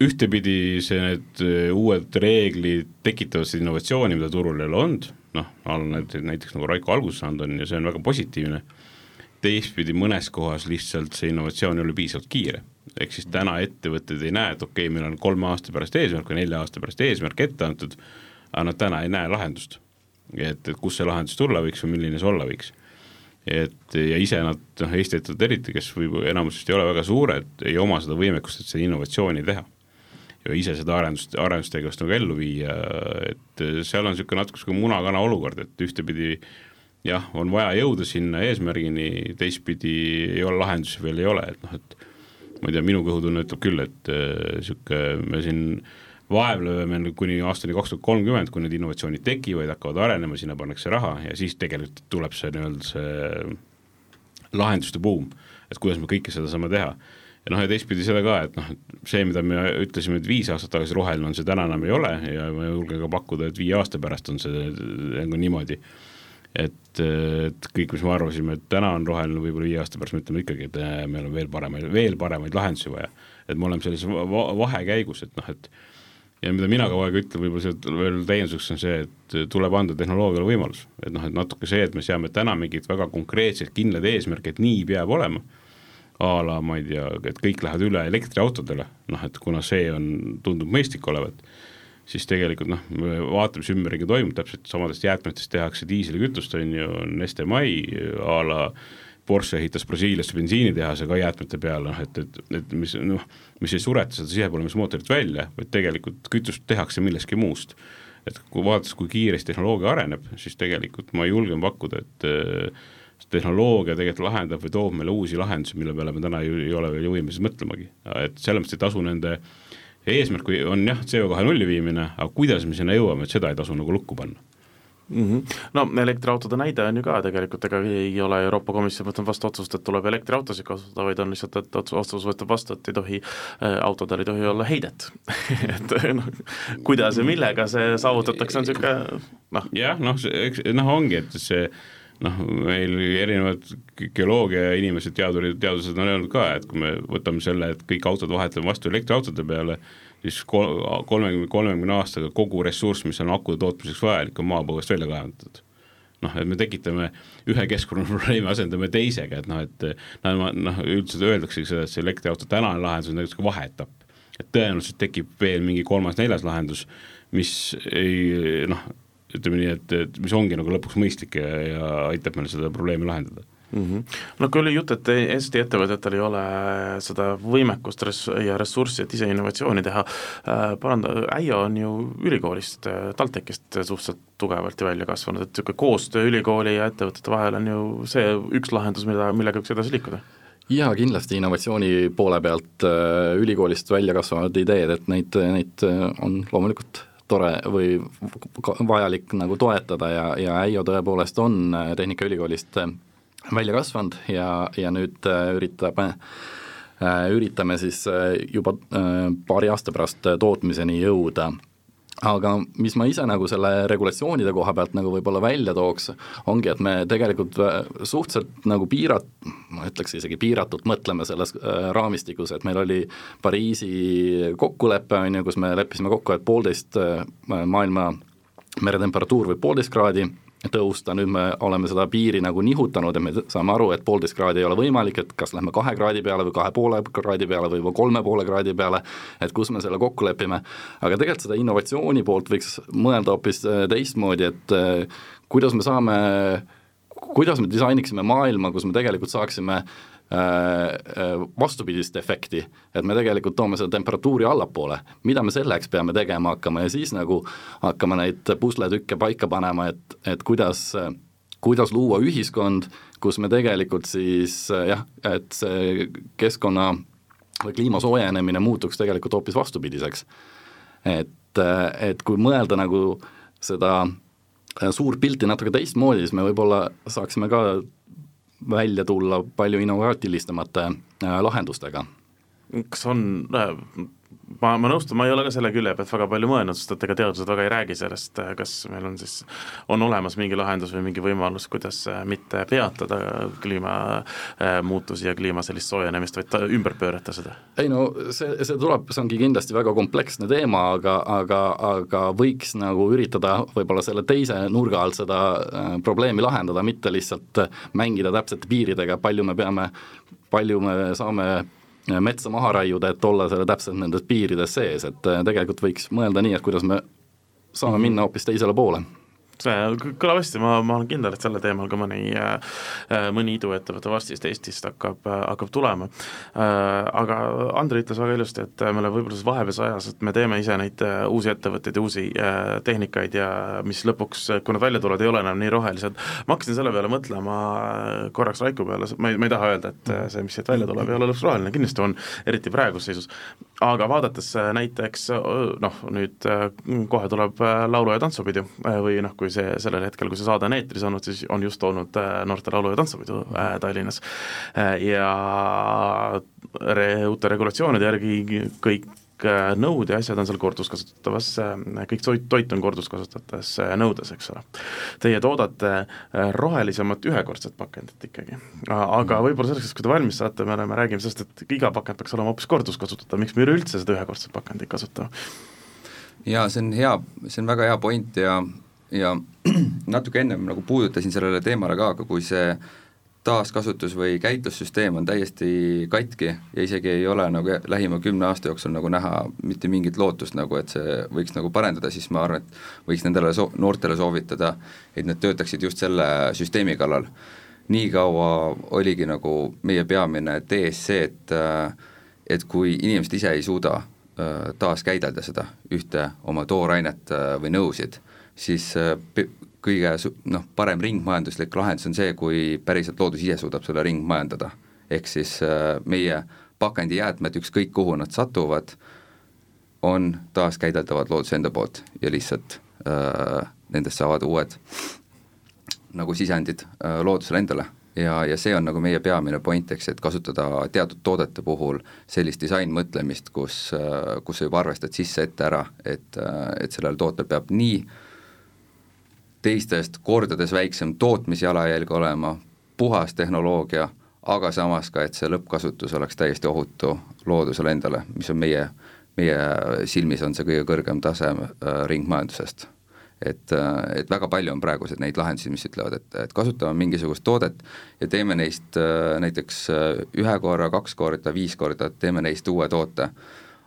ühtepidi see, need äh, uued reeglid tekitavad seda innovatsiooni, mida turul ei ole olnud, noh, näiteks nagu Raiko alguses saanud on ja see on väga positiivne teistpidi mõnes kohas lihtsalt see innovatsioon ei ole piisavalt kiire. ehk siis täna ettevõtted ei näe, et okei okay,, meil on kolme aasta pärast eesmärk või nelja aasta pärast eesmärk ette antud, aga nad täna ei näe lahendust. et, et kust see lahendus tulla võiks või milline see olla võiks. et ja ise nad, noh Eesti ettevõtted eriti, kes võib-olla enamus vist ei ole väga suured, ei oma seda võimekust, et seda innovatsiooni teha ja ise seda arendust, arendustegevust nagu ellu viia, et seal on niisugune natuke niisugune muna-kana olukord, et ühtepidi äh, jah, on vaja jõuda sinna eesmärgini, teistpidi ei ole lahendusi veel ei ole, et noh, et ma ei tea, minu kõhutunne ütleb küll, et niisugune äh, me siin vaevleme kuni aastani kaks tuhat kolmkümmend, kui need innovatsioonid tekivad, hakkavad arenema, sinna pannakse raha ja siis tegelikult tuleb see nii-öelda see lahenduste buum, et kuidas me kõike seda saame teha. ja noh, ja teistpidi seda ka, et noh, see, mida me ütlesime, et viis aastat tagasi roheline on, see täna enam ei ole ja ma julgen ka pakkuda, et viie aasta pärast on see nagu niimoodi et, et kõik, mis me arvasime, et täna on roheline, võib-olla viie aasta pärast me ütleme ikkagi, et äh, meil on veel paremaid, veel paremaid lahendusi vaja. et me oleme sellises vahekäigus, et noh, et ja mida mina kogu aeg ütlen, võib-olla see veel täienduseks on see, et tuleb anda tehnoloogiale võimalus, et noh, et natuke see, et me seame täna mingid väga konkreetsed kindlad eesmärgid, nii peab olema, a la ma ei tea, et kõik lähevad üle elektriautodele, noh et kuna see on, tundub mõistlik olevat siis tegelikult noh, me vaatame, mis ümberringi toimub, täpselt samadest jäätmetest tehakse diislikütust, on ju, Neste Mai a la Porsche ehitas Brasiiliasse bensiinitehase ka jäätmete peale, noh et, et, et mis noh, mis ei sureta seda sisepõlemismootorit välja, vaid tegelikult kütust tehakse millestki muust. et kui vaadates, kui kiiresti tehnoloogia areneb, siis tegelikult ma julgen pakkuda, et äh, tehnoloogia tegelikult lahendab või toob meile uusi lahendusi, mille peale me täna ei, ei ole veel võimelised mõtlemagi, et selles mõttes ei tasu nende äh, eesmärk on jah, CO2 nulli viimine, aga kuidas me sinna jõuame, et seda ei tasu nagu lukku panna mm. -hmm. no elektriautode näide on ju ka tegelikult, ega ei ole Euroopa Komisjon võtnud vastu otsust, et tuleb elektriautosid kasutada, vaid on lihtsalt, et otsus võetud vastu, et ei tohi äh,, autodel ei tohi olla heidet et noh, kuidas ja millega see saavutatakse, on niisugune noh. jah, noh, eks noh, ongi, et see noh, meil erinevad geoloogia inimesed, teadurid, teadlased on öelnud ka, et kui me võtame selle, et kõik autod vahetame vastu elektriautode peale, siis kolmekümne, kolmekümne aastaga kogu ressurss, mis on akude tootmiseks vajalik, on maapõuest välja kaevandatud. noh, et me tekitame ühe keskkonnaprobleemi, asendame teisega, et noh, et noh, noh, üldiselt öeldaksegi seda, et see elektriauto tänane lahendus on näiteks vaheetapp. et tõenäoliselt tekib veel mingi kolmas-neljas lahendus, mis ei noh, ütleme nii, et, et mis ongi nagu lõpuks mõistlik ja, ja aitab meil seda probleemi lahendada mm. -hmm. no kui oli jutt, et Eesti ettevõtetel ei ole seda võimekust res- ja ressurssi, et ise innovatsiooni teha äh,, paranda, Äio on ju ülikoolist äh,, TalTechist suhteliselt tugevalt ju välja kasvanud, et niisugune koostöö ülikooli ja ettevõtete vahel on ju see üks lahendus, mida, millega võiks edasi liikuda jaa, kindlasti innovatsiooni poole pealt äh, ülikoolist välja kasvavad ideed, et neid, neid on loomulikult tore või vajalik nagu toetada ja, ja Äio tõepoolest on äh, Tehnikaülikoolist äh, välja kasvanud ja, ja nüüd äh, üritab, üritame siis juba paari aasta pärast tootmiseni jõuda aga mis ma ise nagu selle regulatsioonide koha pealt nagu võib-olla välja tooks, ongi, et me tegelikult suhteliselt nagu piirat-, ma ütleks isegi piiratult mõtleme selles raamistikus, et meil oli Pariisi kokkulepe, on ju, kus me leppisime kokku, et poolteist maailma meretemperatuur võib poolteist kraadi tõusta, nüüd me oleme seda piiri nagu nihutanud ja me saame aru, et poolteist kraadi ei ole võimalik, et kas lähme kahe kraadi peale või kahe poole kraadi peale või kolme poole kraadi peale, et kus me selle kokku lepime, aga tegelikult seda innovatsiooni poolt võiks mõelda hoopis äh, teistmoodi, et äh, kuidas me saame, kuidas me disainiksime maailma, kus me tegelikult saaksime äh, Äh, äh, vastupidist efekti, et me tegelikult toome seda temperatuuri allapoole, mida me selleks peame tegema hakkama? Ja siis nagu hakkame neid pusletükke paika panema, et, et kuidas, kuidas luua ühiskond, kus me tegelikult siis jah, et see keskkonna või kliima soojenemine muutuks tegelikult hoopis vastupidiseks. et, et kui mõelda nagu seda suurt pilti natuke teistmoodi, siis me võib-olla saaksime ka välja tulla palju innovaatilisemate äh, lahendustega. kas on äh, ma, ma nõustun, ma ei ole ka selle külje pealt väga palju mõelnud, sest et ega teadlased väga ei räägi sellest, kas meil on siis, on olemas mingi lahendus või mingi võimalus, kuidas mitte peatada kliimamuutusi ja kliima sellist soojenemist, vaid ümber pöörata seda? ei no see, see tuleb, see ongi kindlasti väga kompleksne teema, aga, aga, aga võiks nagu üritada võib-olla selle teise nurga alt seda äh, probleemi lahendada, mitte lihtsalt mängida täpsete piiridega, palju me peame, palju me saame metsa maha raiuda, et olla selle täpselt nendes piirides sees, et äh, tegelikult võiks mõelda nii, et kuidas me saame minna hoopis teisele poole see kõlab hästi, ma, ma olen kindel, et sellel teemal ka mõni, äh, mõni iduettevõte vastist Eestist hakkab, äh, hakkab tulema. Äh, aga Andrei ütles väga ilusti, et me oleme võib-olla selles vahepealses ajas, et me teeme ise neid uusi ettevõtteid ja uusi tehnikaid ja mis lõpuks, kui nad välja tulevad, ei ole enam nii rohelised. ma hakkasin selle peale mõtlema korraks Raiku peale, ma ei, ma ei taha öelda, et see, mis siit välja tuleb, ei ole lõpuks roheline, kindlasti on, eriti praeguses seisus, aga vaadates näiteks noh, nüüd kohe tuleb laulu- ja tantsupidu või noh, kui see sellel hetkel, kui see saade on eetris olnud, siis on just olnud äh, noorte laulu- ja tantsupidu äh, Tallinnas. Äh, ja re, uute regulatsioonide järgi kõik nõud ja asjad on seal korduskasutatavas, kõik toit, toit on korduskasutatavas nõudes, eks ole. Teie toodate rohelisemat ühekordset pakendit ikkagi. aga võib-olla selleks, kui te valmis saate, me oleme, räägime sellest, et iga pakend peaks olema hoopis korduskasutatav, miks me üleüldse seda ühekordset pakendit kasutame? jaa, see on hea, see on väga hea point ja ja natuke ennem nagu puudutasin sellele teemale ka, aga kui see taaskasutus- või käitlussüsteem on täiesti katki ja isegi ei ole nagu lähima kümne aasta jooksul nagu näha mitte mingit lootust nagu, et see võiks nagu parendada, siis ma arvan, et võiks nendele so-, noortele soovitada, et nad töötaksid just selle süsteemi kallal. nii kaua oligi nagu meie peamine tees see, et et kui inimesed ise ei suuda äh, taaskäidelda seda ühte oma toorainet äh, või nõusid, siis äh, kõige noh, parem ringmajanduslik lahendus on see, kui päriselt loodus ise suudab selle ringmajandada. ehk siis äh, meie pakendijäätmed, ükskõik kuhu nad satuvad, on taaskäideldavad looduse enda poolt ja lihtsalt äh, nendest saavad uued nagu sisendid äh, loodusele endale ja, ja see on nagu meie peamine point, eks, et kasutada teatud toodete puhul sellist disainmõtlemist, kus, äh, kus sa juba arvestad sisse ette ära, et, et sellel tootel peab nii äh, teistest kordades väiksem tootmisjalajälg olema, puhas tehnoloogia, aga samas ka, et see lõppkasutus oleks täiesti ohutu loodusele endale, mis on meie, meie silmis on see kõige kõrgem tase äh, ringmajandusest. et, et väga palju on praegused neid lahendusi, mis ütlevad, et, et kasutame mingisugust toodet ja teeme neist näiteks ühe korra, kaks korda, viis korda, teeme neist uue toote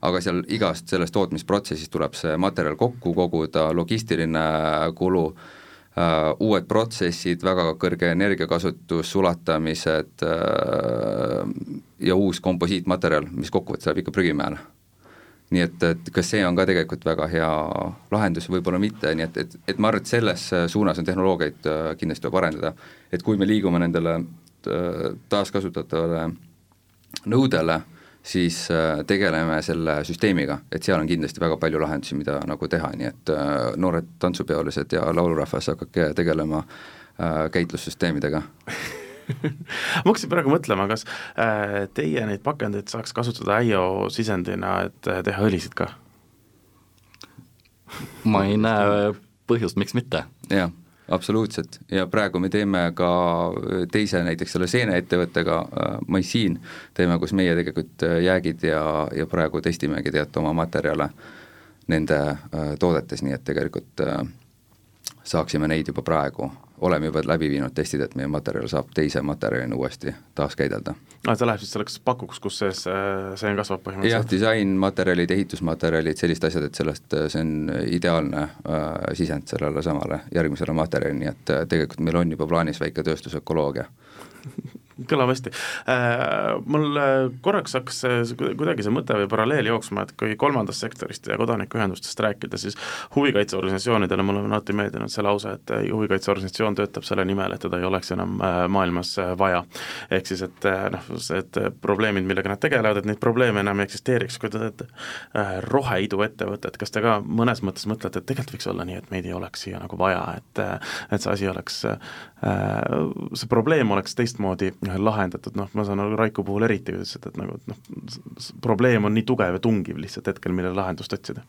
aga seal igast sellest tootmisprotsessist tuleb see materjal kokku koguda, logistiline kulu uh,, uued protsessid, väga kõrge energiakasutus, sulatamised uh, ja uus komposiitmaterjal, mis kokkuvõttes läheb ikka prügimäele. nii et, et kas see on ka tegelikult väga hea lahendus, võib-olla mitte, nii et, et, et ma arvan, et selles suunas on tehnoloogiaid uh, kindlasti tuleb arendada, et kui me liigume nendele taaskasutatavale nõudele uh,, siis äh, tegeleme selle süsteemiga, et seal on kindlasti väga palju lahendusi, mida nagu teha, nii et äh, noored tantsupeolised ja laulurahvas hakake tegelema äh, käitlussüsteemidega ma hakkasin praegu mõtlema, kas teie neid pakendeid saaks kasutada äio sisendina, et teha õlisid ka? ma ei näe põhjust, miks mitte. jah absoluutselt, ja praegu me teeme ka teise näiteks selle seeneettevõttega, äh, Maisiin, teeme, kus meie tegelikult äh, jäägid ja, ja praegu testimegi teate oma materjale nende äh, toodetes, nii et tegelikult saaksime neid juba praegu oleme juba läbi viinud testid, et meie materjal saab teise materjalina uuesti taaskäidelda. aa, ta läheb siis selleks pakuks, kus sees seen kasvab põhimõtteliselt? jah, disainmaterjalid, ehitusmaterjalid, sellised asjad, et sellest see on ideaalne äh, sisend sellele samale järgmisele materjalile, nii et äh, tegelikult meil on juba plaanis väike tööstusökoloogia kõlab hästi. Äh, mul äh, korraks hakkas kuidagi see mõte või paralleel jooksma, et kui kolmandast sektorist ja kodanikuühendustest rääkida, siis huvikaitseorganisatsioonidele mulle on alati meeldinud see lause, et äh, huvikaitseorganisatsioon töötab selle nimel, et teda ei oleks enam maailmas vaja. ehk siis, et noh, et probleemid, millega nad tegelevad, et neid probleeme enam ei eksisteeriks, kui te teete roheiduettevõtet, kas te ka mõnes mõttes mõtlete, et tegelikult võiks olla nii, et meid ei oleks siia nagu vaja, et et see asi oleks, see probleem oleks teistmoodi lahendatud, noh, ma saan aru Raiku puhul eriti, kuidas ütles, et nagu, noh, probleem on nii tugev ja tungiv lihtsalt hetkel, millele lahendust otsida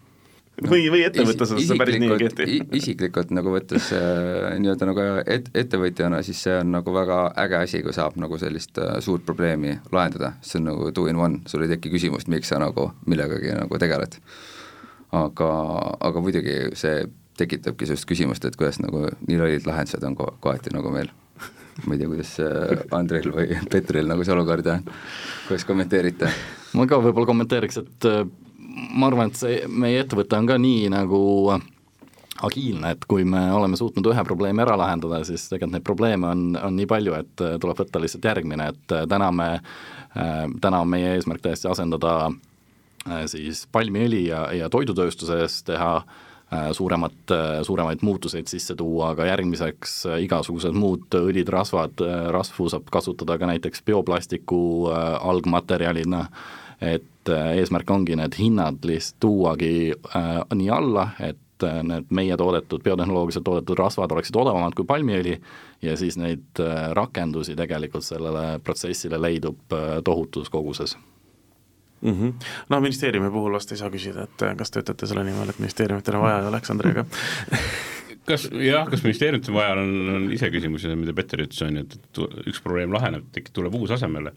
no, või, või ettevõttes see päris nii ei kehti? isiklikult nagu võttes äh, nii-öelda nagu et-, ettevõtjana, siis see on nagu väga äge asi, kui saab nagu sellist äh, suurt probleemi lahendada, see on nagu two in one, sul ei teki küsimust, miks sa nagu millegagi nagu tegeled. aga, aga muidugi see tekitabki sellist küsimust, et kuidas nagu nii lollid lahendused on ko-, kohati nagu meil ma ei tea, kuidas äh, Andril või Petril nagu see olukord on, kuidas kommenteerite? ma ka võib-olla kommenteeriks, et äh, ma arvan, et see, meie ettevõte on ka nii nagu agiilne, et kui me oleme suutnud ühe probleemi ära lahendada, siis tegelikult neid probleeme on, on nii palju, et äh, tuleb võtta lihtsalt järgmine, et täna me, täna on meie eesmärk täiesti asendada siis palmiõli ja, ja toidutööstuses teha äh, suuremat, äh, suuremaid muutuseid sisse tuua, aga järgmiseks äh, igasugused muud õlid, rasvad, rasvu saab kasutada ka näiteks bioplastiku algmaterjalina, et eesmärk ongi need hinnad lihtsalt tuuagi nii alla, et need meie toodetud, biotehnoloogiliselt toodetud rasvad oleksid odavamad kui palmiõli ja siis neid rakendusi tegelikult sellele protsessile leidub tohutus koguses mm. -hmm. no ministeeriumi puhul vast ei saa küsida, et äh, kas töötate selle nimel, et ministeeriumitel on vaja Aleksandriga kas jah, kas ministeeriumitel vaja on, on iseküsimus ja mida Petter ütles, on ju, et üks probleem laheneb, tekib, tuleb uus asemele.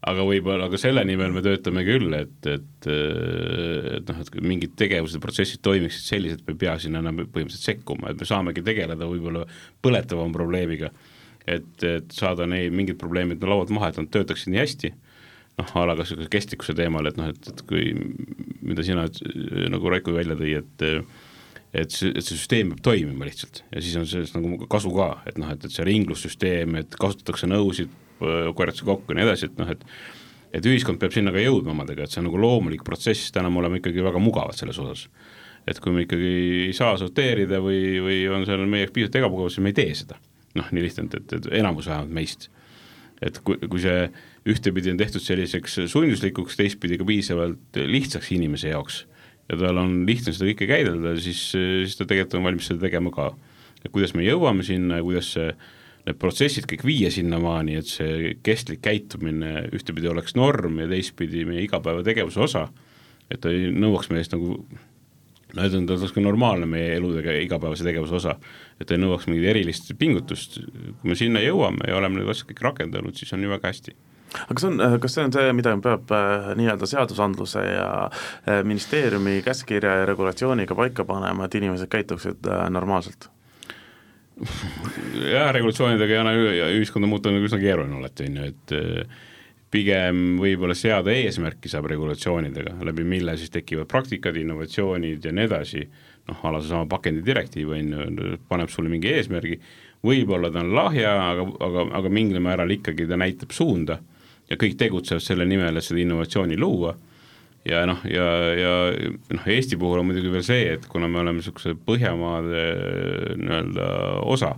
aga võib-olla ka selle nimel me töötame küll, et, et, et noh, et mingid tegevused protsessid toimiksid selliselt, me ei pea sinna enam põhimõtteliselt sekkuma, et me saamegi tegeleda võib-olla põletavama probleemiga. et, et saada neid mingid probleemid laualt maha, et nad töötaksid nii hästi noh, a la kas kestlikkuse teemal, et noh, et, et kui, mida sina nagu Raiko välja tõi, et et see, et see süsteem peab toimima lihtsalt ja siis on sellest nagu kasu ka, et noh, et, et see ringlussüsteem, et kasutatakse nõusid, korjatakse kokku ja nii edasi, et noh, et et ühiskond peab sinna ka jõudma omadega, et see on nagu loomulik protsess, täna me oleme ikkagi väga mugavad selles osas. et kui me ikkagi ei saa sorteerida või, või on seal meie jaoks piisavalt ebamugavus, siis me ei tee seda. noh, nii lihtne, et, et, et enamus vähemalt meist. et kui, kui see ühtepidi on tehtud selliseks sunduslikuks, teistpidi ka piisavalt lihtsaks inimese jaoks. Ja tal on lihtne seda kõike käidelda, siis, siis ta tegelikult on valmis seda tegema ka. et kuidas me jõuame sinna ja kuidas see, need protsessid kõik viia sinnamaani, et see kestlik käitumine ühtepidi oleks norm ja teistpidi meie igapäevategevuse osa, et ta ei nõuaks meist nagu no et ta oleks ka normaalne meie eludega igapäevase tegevuse osa, et ta ei nõuaks mingit erilist pingutust, kui me sinna jõuame ja oleme need asjad kõik rakendanud, siis on ju väga hästi aga kas on, kas see on see, mida peab äh, nii-öelda seadusandluse ja äh, ministeeriumi käskkirja ja regulatsiooniga paika panema, et inimesed käituksid äh, normaalselt? jah, regulatsioonidega ei ole ühiskonda muuta nagu üsna keeruline alati, on ju, et pigem võib-olla seada eesmärki saab regulatsioonidega, läbi mille siis tekivad praktikad, innovatsioonid ja nii edasi, noh, a la seesama pakendidirektiiv, on ju, paneb sulle mingi eesmärgi, võib-olla ta on lahja, aga, aga, aga mingil määral ikkagi ta näitab suunda ja kõik tegutsevad selle nimel, et seda innovatsiooni luua. Ja noh, ja, ja noh, Eesti puhul on muidugi veel see, et kuna me oleme niisuguse Põhjamaade nii-öelda osa,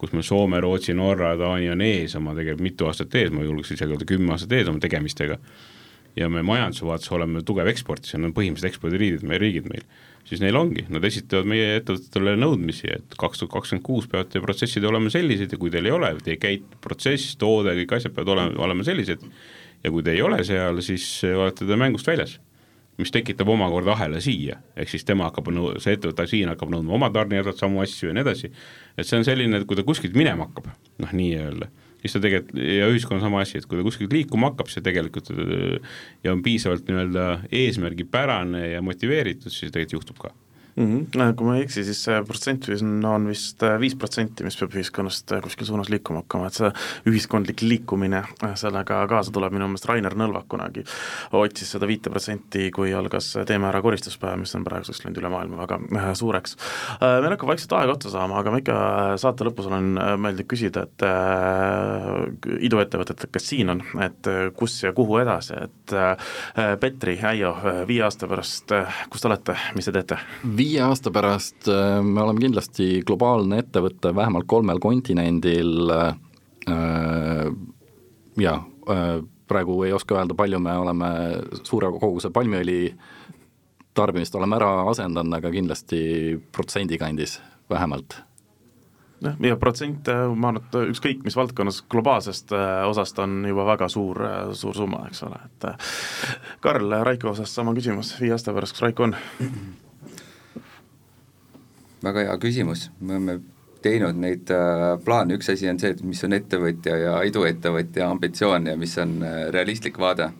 kus meil Soome, Rootsi, Norra, Taani on ees oma tegelikult mitu aastat ees, ma julgeks isegi öelda kümme aastat ees oma tegemistega, ja me majanduse vaates oleme tugev eksportis ja need on põhimõtteliselt ekspordiriigid, meie riigid meil, siis neil ongi, nad esitavad meie ettevõtetele nõudmisi, et kaks tuhat kakskümmend kuus peavad teie protsessid olema sellised ja kui teil ei ole, teie käit-, protsess, toode, kõik asjad peavad olema, olema sellised. Ja kui te ei ole seal, siis olete te mängust väljas. mis tekitab omakorda ahela siia, ehk siis tema hakkab nõu-, see ettevõte siin hakkab nõudma oma tarnijatelt samu asju ja nii edasi, et see on selline, et kui ta kuskilt minema hakkab, noh nii-öelda siis ta tegelikult, ja ühiskonna sama asi, et kui ta kuskilt liikuma hakkab, see tegelikult ja on piisavalt nii-öelda eesmärgipärane ja motiveeritud, siis tegelikult juhtub ka mm. -hmm. Kui ma ei eksi, siis see protsent on vist äh, viis protsenti, mis peab ühiskonnast äh, kuskil suunas liikuma hakkama, et see ühiskondlik liikumine, sellega kaasa tuleb, minu meelest Rainer Nõlvak kunagi otsis seda viite protsenti, kui algas Teeme ära koristuspäev, mis on praeguseks läinud üle maailma väga suureks. meil hakkab vaikselt aeg otsa saama, aga ma ikka saate lõpus olen meeldiv küsida, et äh, iduettevõtted, kes siin on, et kus ja kuhu edasi, et Petri, Äio, viie aasta pärast, kus te olete, mis te teete? viie aasta pärast äh, me oleme kindlasti globaalne ettevõte vähemalt kolmel kontinendil äh, ja äh, praegu ei oska öelda, palju me oleme suure koguse palmiõli tarbimist oleme ära asendanud, aga kindlasti protsendi kandis vähemalt jah, ja protsent, ma arvan, et ükskõik mis valdkonnas globaalsest osast on juba väga suur, suur summa, eks ole, et Karl, Raiko osas sama küsimus, viie aasta pärast, kus Raiko on? Väga hea küsimus, me oleme teinud neid äh, plaane, üks asi on see, et mis on ettevõtja ja iduettevõtja ambitsioon ja mis on äh, realistlik vaade.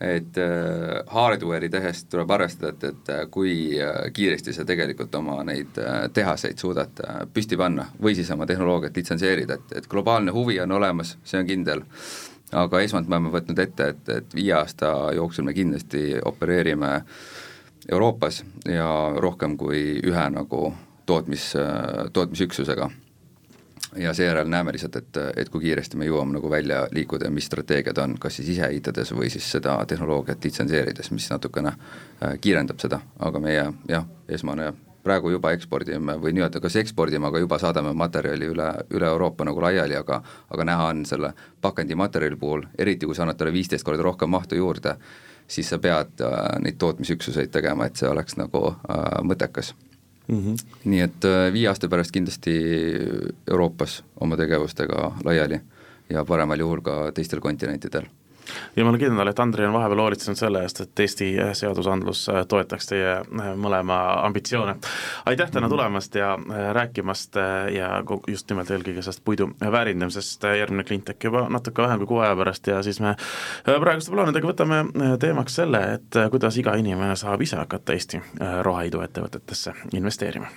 et äh, hardware'i tehes tuleb arvestada, et, et kui kiiresti sa tegelikult oma neid tehaseid suudad püsti panna või siis oma tehnoloogiat litsenseerida, et, et globaalne huvi on olemas, see on kindel. Aga esmalt me oleme võtnud ette, et, et viie aasta jooksul me kindlasti opereerime Euroopas ja rohkem kui ühe nagu tootmis, tootmisüksusega. ja seejärel näeme lihtsalt, et, et kui kiiresti me jõuame nagu välja liikuda ja mis strateegiad on, kas siis ise ehitades või siis seda tehnoloogiat litsenseerides, mis natukene äh, kiirendab seda, aga meie jah, esmane praegu juba ekspordime või nii-öelda kas ekspordime, aga juba saadame materjali üle, üle Euroopa nagu laiali, aga aga näha on selle pakendimaterjali puhul, eriti kui sa annad talle viisteist korda rohkem mahtu juurde, siis sa pead äh, neid tootmisüksuseid tegema, et see oleks nagu äh, mõttekas mm. -hmm. nii et äh, viie aasta pärast kindlasti Euroopas oma tegevustega laiali ja paremal juhul ka teistel kontinentidel jumala kindel, et Andrei on vahepeal hoolitsenud selle eest, et Eesti seadusandlus äh, toetaks teie äh, mõlema ambitsioone. aitäh täna tulemast ja äh, rääkimast ja just nimelt eelkõige sellest puidu väärindamisest, järgmine Cleantech juba natuke vähem kui kuu aja pärast ja siis me praeguste plaanidega võtame teemaks selle, et kuidas iga inimene saab ise hakata Eesti roheiduettevõtetesse investeerima